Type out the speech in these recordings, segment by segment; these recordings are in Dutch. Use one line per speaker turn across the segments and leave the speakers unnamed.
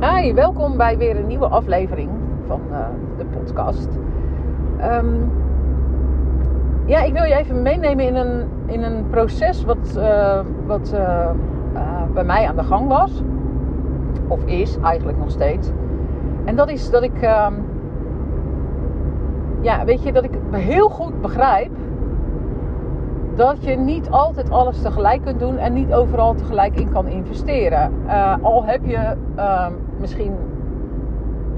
Hi, welkom bij weer een nieuwe aflevering van uh, de podcast. Um, ja, ik wil je even meenemen in een, in een proces wat, uh, wat uh, bij mij aan de gang was. Of is eigenlijk nog steeds. En dat is dat ik. Um, ja, weet je, dat ik heel goed begrijp dat je niet altijd alles tegelijk kunt doen en niet overal tegelijk in kan investeren. Uh, al heb je uh, misschien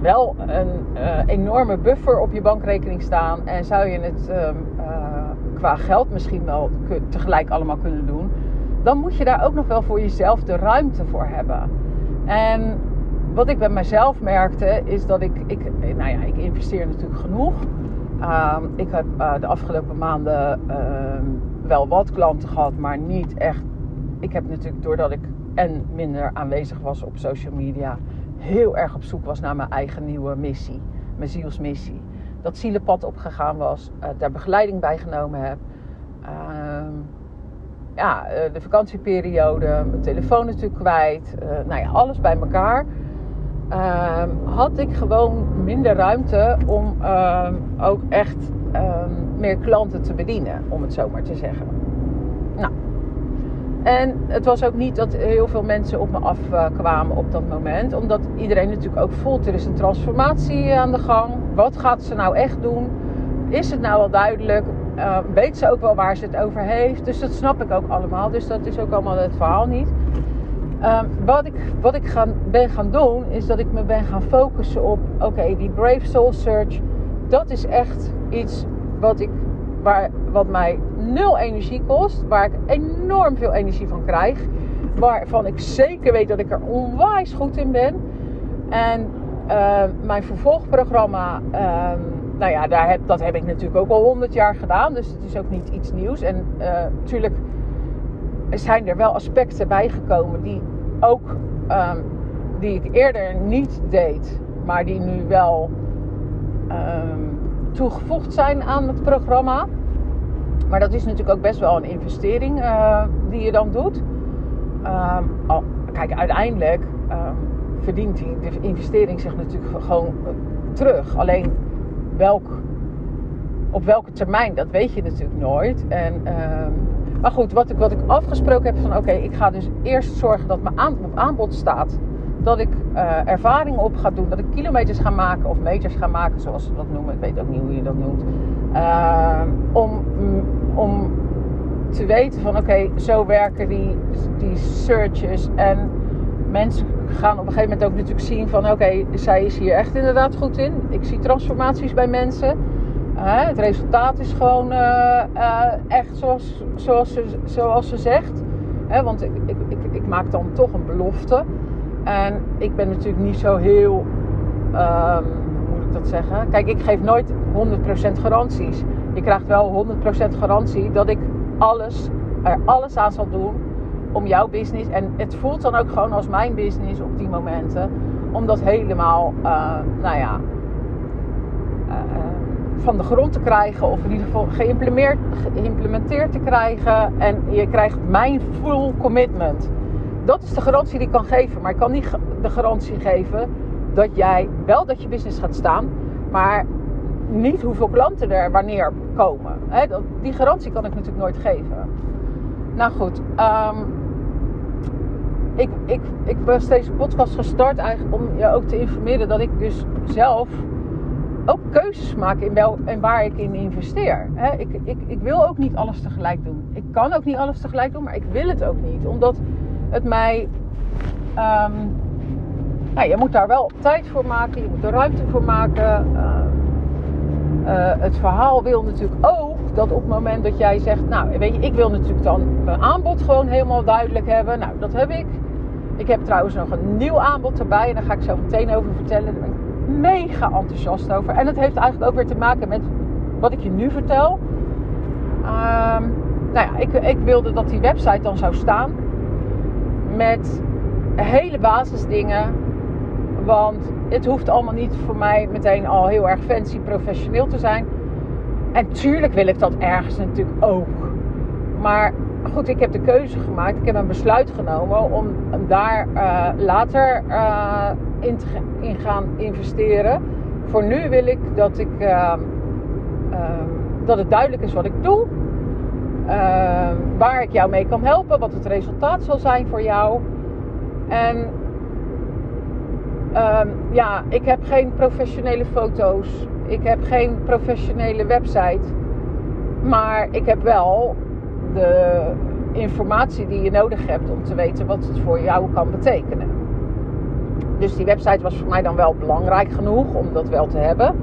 wel een uh, enorme buffer op je bankrekening staan en zou je het ehm, eh, qua geld misschien wel tegelijk allemaal kunnen doen, dan moet je daar ook nog wel voor jezelf de ruimte voor hebben. En wat ik bij mezelf merkte is dat ik, ik nou ja, ik investeer natuurlijk genoeg. Ehm, ik heb de afgelopen maanden ehm, wel wat klanten gehad, maar niet echt. Ik heb natuurlijk doordat ik en minder aanwezig was op social media, heel erg op zoek was naar mijn eigen nieuwe missie, mijn zielsmissie. Dat zielenpad opgegaan was, uh, daar begeleiding bij genomen heb. Uh, ja, uh, de vakantieperiode, mijn telefoon natuurlijk kwijt. Uh, nou ja, alles bij elkaar. Ehm, had ik gewoon minder ruimte om ehm, ook echt meer klanten te bedienen, om het zo maar te zeggen. Nou, en het was ook niet dat heel veel mensen op me afkwamen op dat moment, omdat iedereen natuurlijk ook voelt er is een transformatie aan de gang. Wat gaat ze nou echt doen? Is het nou al duidelijk? Uh, weet ze ook wel waar ze het over heeft? Dus dat snap ik ook allemaal. Dus dat is ook allemaal het verhaal niet. Um, wat ik, wat ik gaan, ben gaan doen, is dat ik me ben gaan focussen op: oké, die Brave Soul Search, dat is echt iets wat, ik, waar, wat mij nul energie kost, waar ik enorm veel energie van krijg, waarvan ik zeker weet dat ik er onwijs goed in ben. En uh, mijn vervolgprogramma, uh, nou ja, daar heb, dat heb ik natuurlijk ook al honderd jaar gedaan, dus het is ook niet iets nieuws. En natuurlijk uh, zijn er wel aspecten bijgekomen die ook um, die ik eerder niet deed, maar die nu wel toegevoegd zijn aan het programma. Maar dat is natuurlijk ook best wel een investering uh, die je dan doet. Al, kijk, uiteindelijk um, verdient die, de investering zich natuurlijk gewoon uh, terug. Alleen welk, op welke termijn, dat weet je natuurlijk nooit. En, um, maar goed, wat ik, wat ik afgesproken heb van oké, ik ga dus eerst zorgen dat mijn aanbod staat dat ik uh, ervaring op ga doen, dat ik kilometers ga maken of meters ga maken, zoals ze dat noemen. Ik weet ook niet hoe je dat noemt. Uh, om, om te weten van oké, zo werken die, die searches. En mensen gaan op een gegeven moment ook natuurlijk zien van oké, zij is hier echt inderdaad goed in. Ik zie transformaties bij mensen. Uh, het resultaat is gewoon echt zoals, zoals, ze, zoals ze zegt. want ik, ik, ik maak dan toch een belofte. En ik ben natuurlijk niet zo heel, um, hoe moet ik dat zeggen? Kijk, ik geef nooit 100% garanties. Je krijgt wel 100% garantie dat ik alles, er alles aan zal doen om jouw business. En het voelt dan ook gewoon als mijn business op die momenten. Om dat helemaal, uh, nou ja, uh, van de grond te krijgen. Of in ieder geval geïmplementeerd te krijgen. En je krijgt mijn full commitment dat is de garantie die ik kan geven. Maar ik kan niet de garantie geven dat jij wel dat je business gaat staan, maar niet hoeveel klanten er wanneer komen. die garantie kan ik natuurlijk nooit geven. Nou goed, um, ik, ik, ik was deze podcast gestart eigenlijk om je ook te informeren dat ik dus zelf ook keuzes maak in, wel, en waar ik in investeer. ik, ik, ik wil ook niet alles tegelijk doen. Ik kan ook niet alles tegelijk doen, maar ik wil het ook niet. Omdat het mij. Um, nou, je moet daar wel tijd voor maken, je moet er ruimte voor maken. Uh, uh, het verhaal wil natuurlijk ook dat op het moment dat jij zegt, nou weet je, ik wil natuurlijk dan mijn aanbod gewoon helemaal duidelijk hebben. Nou, dat heb ik. Ik heb trouwens nog een nieuw aanbod erbij en daar ga ik zo meteen over vertellen. Daar ben ik mega enthousiast over. En het heeft eigenlijk ook weer te maken met wat ik je nu vertel. Um, nou ja, ik, ik wilde dat die website dan zou staan met hele basisdingen. Want het hoeft allemaal niet voor mij meteen al heel erg fancy professioneel te zijn. En tuurlijk wil ik dat ergens natuurlijk ook. Maar goed, ik heb de keuze gemaakt. Ik heb een besluit genomen om daar uh, later uh, in, te, gaan investeren. Voor nu wil ik dat, ik, uh, dat het duidelijk is wat ik doe. Waar ik jou mee kan helpen. Wat het resultaat zal zijn voor jou. En ja, ik heb geen professionele foto's. Ik heb geen professionele website. Maar ik heb wel de informatie die je nodig hebt om te weten wat het voor jou kan betekenen. Dus die website was voor mij dan wel belangrijk genoeg om dat wel te hebben.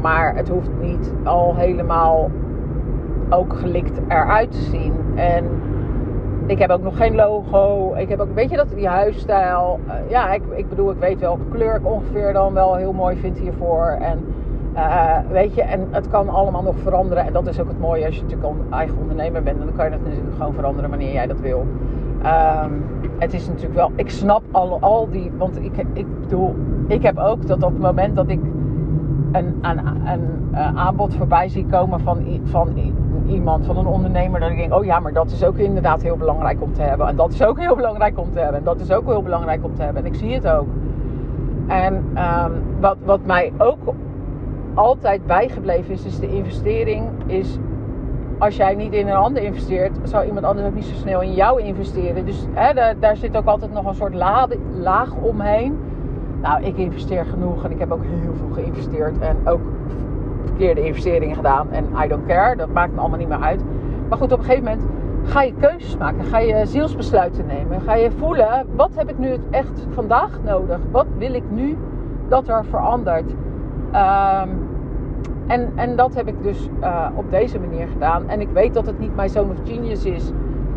Maar het hoeft niet al helemaal ook gelikt eruit te zien. En ik heb ook nog geen logo. Ik heb ook, weet je dat, die huisstijl. Uh, ja, ik, ik bedoel, ik weet welke kleur ik ongeveer dan wel heel mooi vind hiervoor. En uh, weet je, en het kan allemaal nog veranderen. En dat is ook het mooie als je natuurlijk een eigen ondernemer bent. En dan kan je het natuurlijk gewoon veranderen wanneer jij dat wil. Um, het is natuurlijk wel, ik snap al, al die, want ik, ik bedoel, ik heb ook dat op het moment dat ik een, een, een uh, aanbod voorbij zie komen van, van iemand, van een ondernemer, dat ik denk, oh ja, maar dat is ook inderdaad heel belangrijk om te hebben. En dat is ook heel belangrijk om te hebben. En dat is ook heel belangrijk om te hebben. En ik zie het ook. En um, wat, wat mij ook altijd bijgebleven is, is de investering is als jij niet in een ander investeert, zou iemand anders ook niet zo snel in jou investeren. Dus hè, daar, zit ook altijd nog een soort laag omheen. Nou, ik investeer genoeg en ik heb ook heel veel geïnvesteerd en ook verkeerde investeringen gedaan. En I don't care, dat maakt me allemaal niet meer uit. Maar goed, op een gegeven moment ga je keuzes maken, ga je zielsbesluiten nemen. Ga je voelen, wat heb ik nu echt vandaag nodig? Wat wil ik nu dat er verandert? Um, en, en dat heb ik dus uh, op deze manier gedaan. En ik weet dat het niet mijn zoon of genius is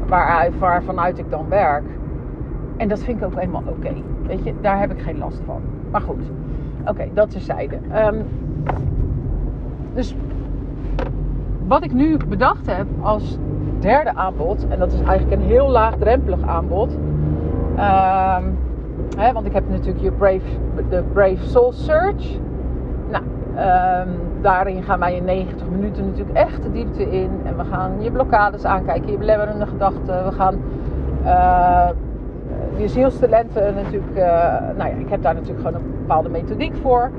waar, ik dan werk. En dat vind ik ook helemaal oké. Weet je, daar heb ik geen last van. Maar goed, oké, dat terzijde. Um, dus wat ik nu bedacht heb als derde aanbod, en dat is eigenlijk een heel laagdrempelig aanbod. Um, hè, want ik heb natuurlijk je Brave, de Brave Soul Search. Nou, um, daarin gaan wij in 90 minuten natuurlijk echt de diepte in. En we gaan je blokkades aankijken, je belemmerende gedachten. We gaan uh, je zielstalenten natuurlijk. Uh, nou ja, ik heb daar natuurlijk gewoon een bepaalde methodiek voor.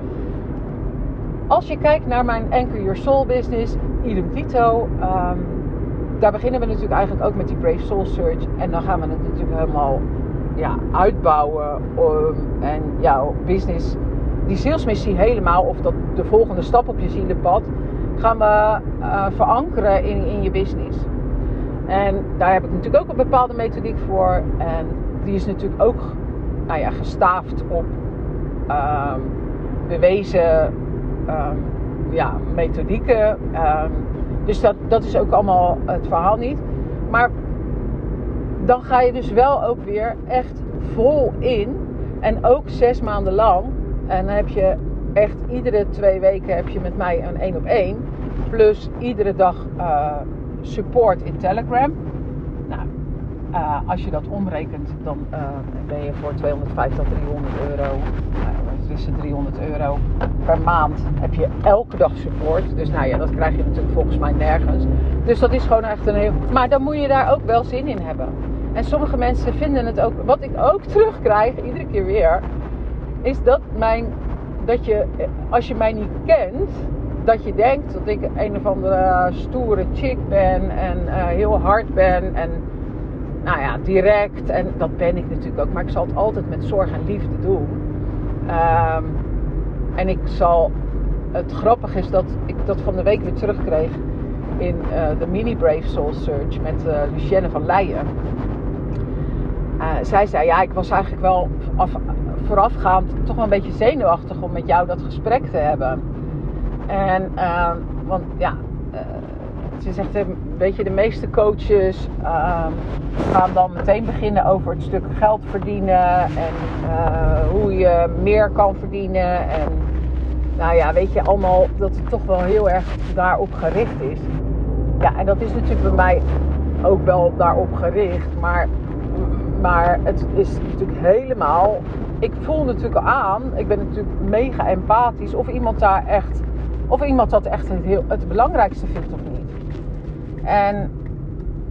Als je kijkt naar mijn Anchor Your Soul business, idem dito. Um, daar beginnen we natuurlijk eigenlijk ook met die Brave Soul Search. En dan gaan we het natuurlijk helemaal ja, uitbouwen. Um, en jouw business die salesmissie helemaal, of dat de volgende stap op je zielenpad, gaan we uh, verankeren in, in je business. En daar heb ik natuurlijk ook een bepaalde methodiek voor. En die is natuurlijk ook nou ja, gestaafd op um, bewezen ja, methodieken. Um, dus dat, dat is ook allemaal het verhaal niet. Maar dan ga je dus wel ook weer echt vol in. En ook zes maanden lang en dan heb je echt iedere twee weken heb je met mij een één op één. Plus iedere dag uh, support in Telegram. Nou, uh, als je dat omrekent, dan uh, ben je voor 250 tot 300 euro. Tussen 300 euro per maand heb je elke dag support. Dus nou ja, dat krijg je natuurlijk volgens mij nergens. Dus dat is gewoon echt een heel. Maar dan moet je daar ook wel zin in hebben. En sommige mensen vinden het ook. Wat ik ook terugkrijg, iedere keer weer is dat mijn. Dat je, als je mij niet kent, dat je denkt dat ik een of andere stoere chick ben en uh, heel hard ben en nou ja, direct. En dat ben ik natuurlijk ook, maar ik zal het altijd met zorg en liefde doen. Um, en ik zal. Het grappige is dat ik dat van de week weer terugkreeg in uh, de Mini Brave Soul Search met uh, Lucienne van Leijen. Uh, zij zei: Ja, ik was eigenlijk wel af, voorafgaand toch wel een beetje zenuwachtig om met jou dat gesprek te hebben. En, uh, want ja, ze zegt, weet je, de meeste coaches uh, gaan dan meteen beginnen over het stuk geld verdienen en eh, hoe je meer kan verdienen. En nou ja, weet je, allemaal dat het toch wel heel erg daarop gericht is. Ja, en dat is natuurlijk bij mij ook wel daarop gericht, maar, maar het is natuurlijk helemaal ik voel natuurlijk aan, ik ben natuurlijk mega empathisch, of iemand daar echt, of iemand dat echt heel, het belangrijkste vindt of niet. En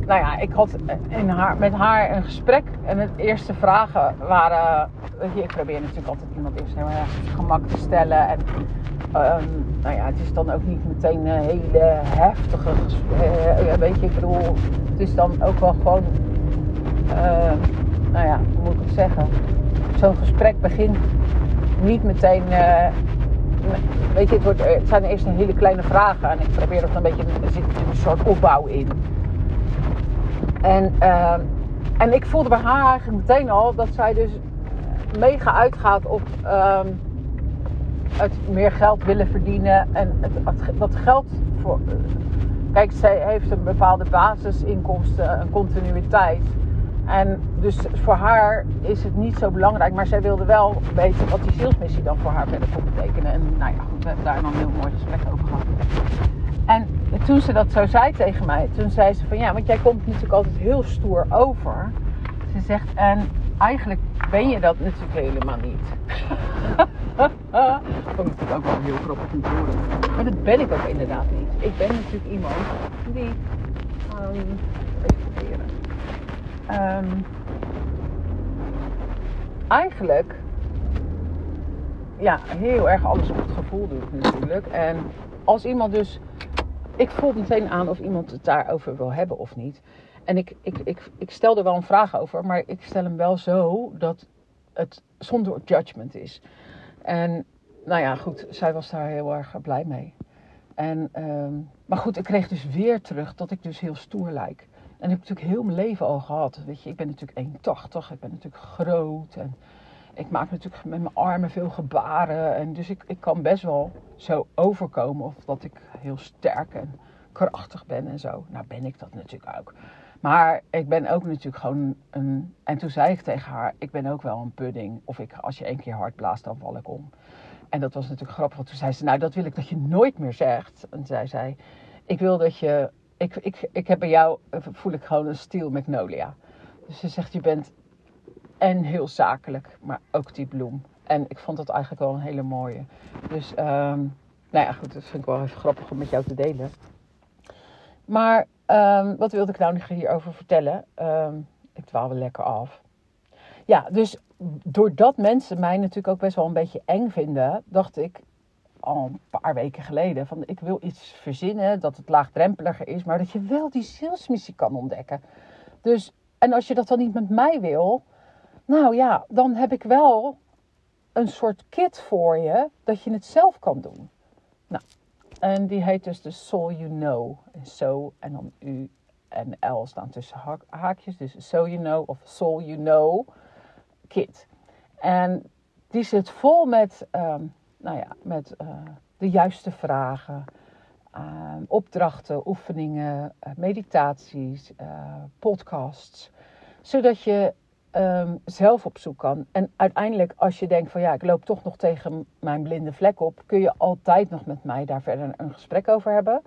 nou ja, ik had in haar, met haar een gesprek. En de eerste vragen waren. Je, ik probeer natuurlijk altijd iemand eerst heel erg gemak te stellen. En ehm, nou ja, het is dan ook niet meteen een hele heftige gesprek. weet je, ik bedoel, het is dan ook wel gewoon. Uh, nou ja, hoe moet ik het zeggen? Zo'n gesprek begint niet meteen. Uh, weet je, het, wordt, het zijn eerst een hele kleine vragen. En ik probeer er een beetje. Een soort opbouw in. En, uh, en ik voelde bij haar eigenlijk meteen al dat zij dus mega uitgaat op um, het meer geld willen verdienen. En dat geld voor. Kijk, zij heeft een bepaalde basisinkomsten, een continuïteit. En dus voor haar is het niet zo belangrijk. Maar zij wilde wel weten wat die zielsmissie dan voor haar verder kon betekenen. En nou ja, goed, we hebben daar dan een heel mooi gesprek over gehad. En toen ze dat zo zei tegen mij, toen zei ze van ja, want jij komt natuurlijk altijd heel stoer over. Ze zegt, en eigenlijk ben je dat natuurlijk helemaal niet. dat vond ik natuurlijk ook wel heel grappig om te horen. Maar dat ben ik ook inderdaad niet. Ik ben natuurlijk iemand die. Um, even proberen. Um, eigenlijk ja, heel erg alles op het gevoel doet natuurlijk. En als iemand dus ik voel meteen aan of iemand het daarover wil hebben of niet. En ik, ik, ik, ik stel er wel een vraag over, maar ik stel hem wel zo dat het zonder judgment is. En nou ja, goed, zij was daar heel erg blij mee. En, uh, maar goed, ik kreeg dus weer terug dat ik dus heel stoer lijk. En ik heb natuurlijk heel mijn leven al gehad. Weet je, ik ben natuurlijk 1,80. Ik ben natuurlijk groot. En ik maak natuurlijk met mijn armen veel gebaren. En dus ik, ik kan best wel zo overkomen. Of dat ik heel sterk en krachtig ben en zo. Nou ben ik dat natuurlijk ook. Maar ik ben ook natuurlijk gewoon een... En toen zei ik tegen haar, ik ben ook wel een pudding. Of ik, als je één keer hard blaast, dan val ik om. En dat was natuurlijk grappig. Want toen zei ze, nou dat wil ik dat je nooit meer zegt. En zij zei, ik wil dat je... Ik, ik, ik heb bij jou, voel ik gewoon een steel magnolia. Dus ze zegt, je bent en heel zakelijk, maar ook die bloem. En ik vond dat eigenlijk wel een hele mooie. Dus, um, nou ja, goed, dat vind ik wel even grappig om met jou te delen. Maar um, wat wilde ik nou hierover vertellen? Um, ik dwaal wel lekker af. Ja, dus doordat mensen mij natuurlijk ook best wel een beetje eng vinden, dacht ik al een paar weken geleden van ik wil iets verzinnen dat het laagdrempeliger is, maar dat je wel die zielsmissie kan ontdekken. Dus, en als je dat dan niet met mij wil, nou ja, dan heb ik wel een soort kit voor je dat je het zelf kan doen. Nou, en die heet dus de Soul You Know. En so en dan U en L staan tussen haakjes. Dus So You Know of Soul You Know kit. En die zit vol met, um, nou ja, met uh, de juiste vragen, uh, opdrachten, oefeningen, uh, meditaties, podcasts. Zodat je um, zelf op zoek kan. En uiteindelijk, als je denkt van ja, ik loop toch nog tegen mijn blinde vlek op, kun je altijd nog met mij daar verder een gesprek over hebben.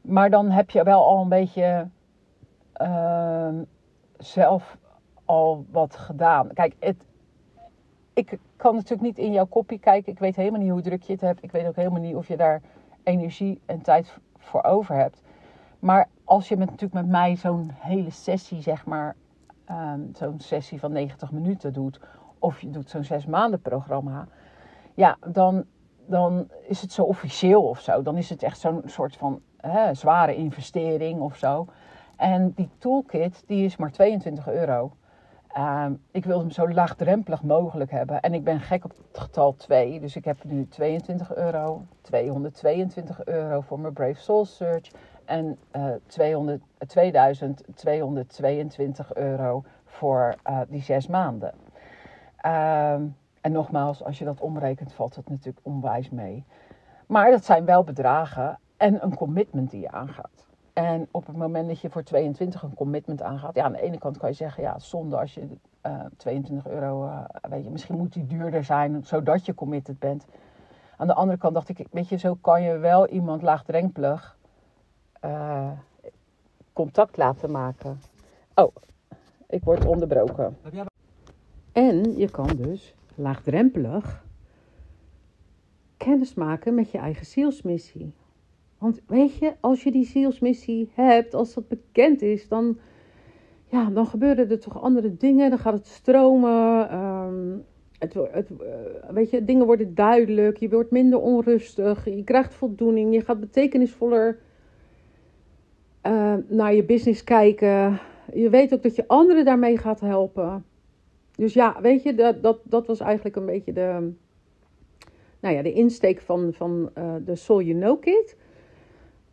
Maar dan heb je wel al een beetje uh, zelf al wat gedaan. Kijk, het, ik kan natuurlijk niet in jouw kopie kijken. Ik weet helemaal niet hoe druk je het hebt. Ik weet ook helemaal niet of je daar energie en tijd voor over hebt. Maar als je met, natuurlijk met mij zo'n hele sessie, zeg maar, um, zo'n sessie van 90 minuten doet, of je doet zo'n zes maanden programma, ja, dan, dan is het zo officieel of zo. Dan is het echt zo'n soort van hè, zware investering of zo. En die toolkit, die is maar 22 euro. Um, ik wil hem zo laagdrempelig mogelijk hebben. En ik ben gek op het getal 2. Dus ik heb nu 22 euro, 222 euro voor mijn Brave Soul Search en uh, 200, 2222 euro voor uh, die zes maanden. Uh, en nogmaals, als je dat omrekent, valt het natuurlijk onwijs mee. Maar dat zijn wel bedragen en een commitment die je aangaat. En op het moment dat je voor 22 een commitment aangaat, ja, aan de ene kant kan je zeggen, ja, zonde als je uh, eh, 22 euro, uh, weet je, misschien moet die duurder zijn, zodat je committed bent. Aan de andere kant dacht ik, weet je, zo kan je wel iemand laagdrempelig uh, contact laten maken. Oh, ik word onderbroken. En je kan dus laagdrempelig kennis maken met je eigen zielsmissie. Want weet je, als je die zielsmissie hebt, als dat bekend is, dan, ja, dan gebeuren er toch andere dingen. Dan gaat het stromen. Um, het, het, eh, weet je, dingen worden duidelijk. Je wordt minder onrustig. Je krijgt voldoening. Je gaat betekenisvoller uh, naar je business kijken. Je weet ook dat je anderen daarmee gaat helpen. Dus ja, weet je, dat, dat, dat was eigenlijk een beetje de, nou ja, de insteek van, van uh, de Soul You Know Kit.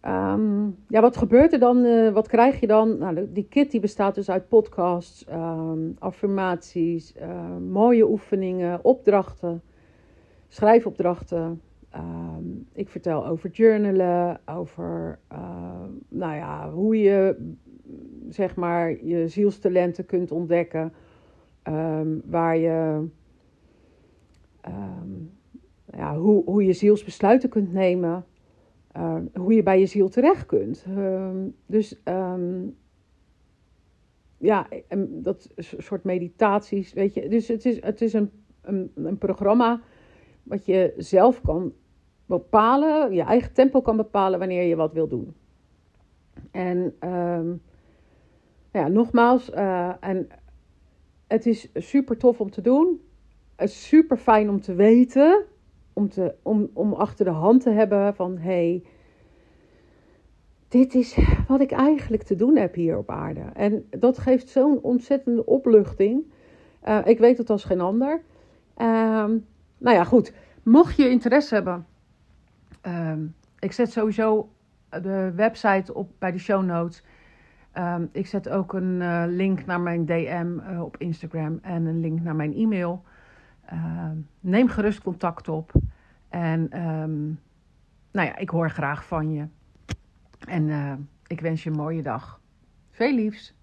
Um, ja, wat gebeurt er dan? Uh, wat krijg je dan? Nou, die kit die bestaat dus uit podcasts, um, affirmaties, uh, mooie oefeningen, opdrachten, schrijfopdrachten. Ik vertel over journalen, over nou ja, hoe je zeg maar je zielstalenten kunt ontdekken, waar je ja, hoe, hoe je zielsbesluiten kunt nemen. Uh, hoe je bij je ziel terecht kunt. Uh, dus um, ja, dat soort meditaties, weet je. Dus het is, het is een, een, programma wat je zelf kan bepalen, je eigen tempo kan bepalen wanneer je wat wil doen. En ja, nogmaals, uh, en het is super tof om te doen. Het is super fijn om te weten om, te, om, om achter de hand te hebben van hé, hey, dit is wat ik eigenlijk te doen heb hier op aarde. En dat geeft zo'n ontzettende opluchting. Uh, ik weet het als geen ander. Uh, nou ja, goed. Mocht je interesse hebben, uh, ik zet sowieso de website op bij de show notes. Ehm, ik zet ook een uh, link naar mijn DM uh, op Instagram en een link naar mijn e-mail. Ehm, neem gerust contact op. En um, nou ja, ik hoor graag van je. En uh, ik wens je een mooie dag. Veel liefs.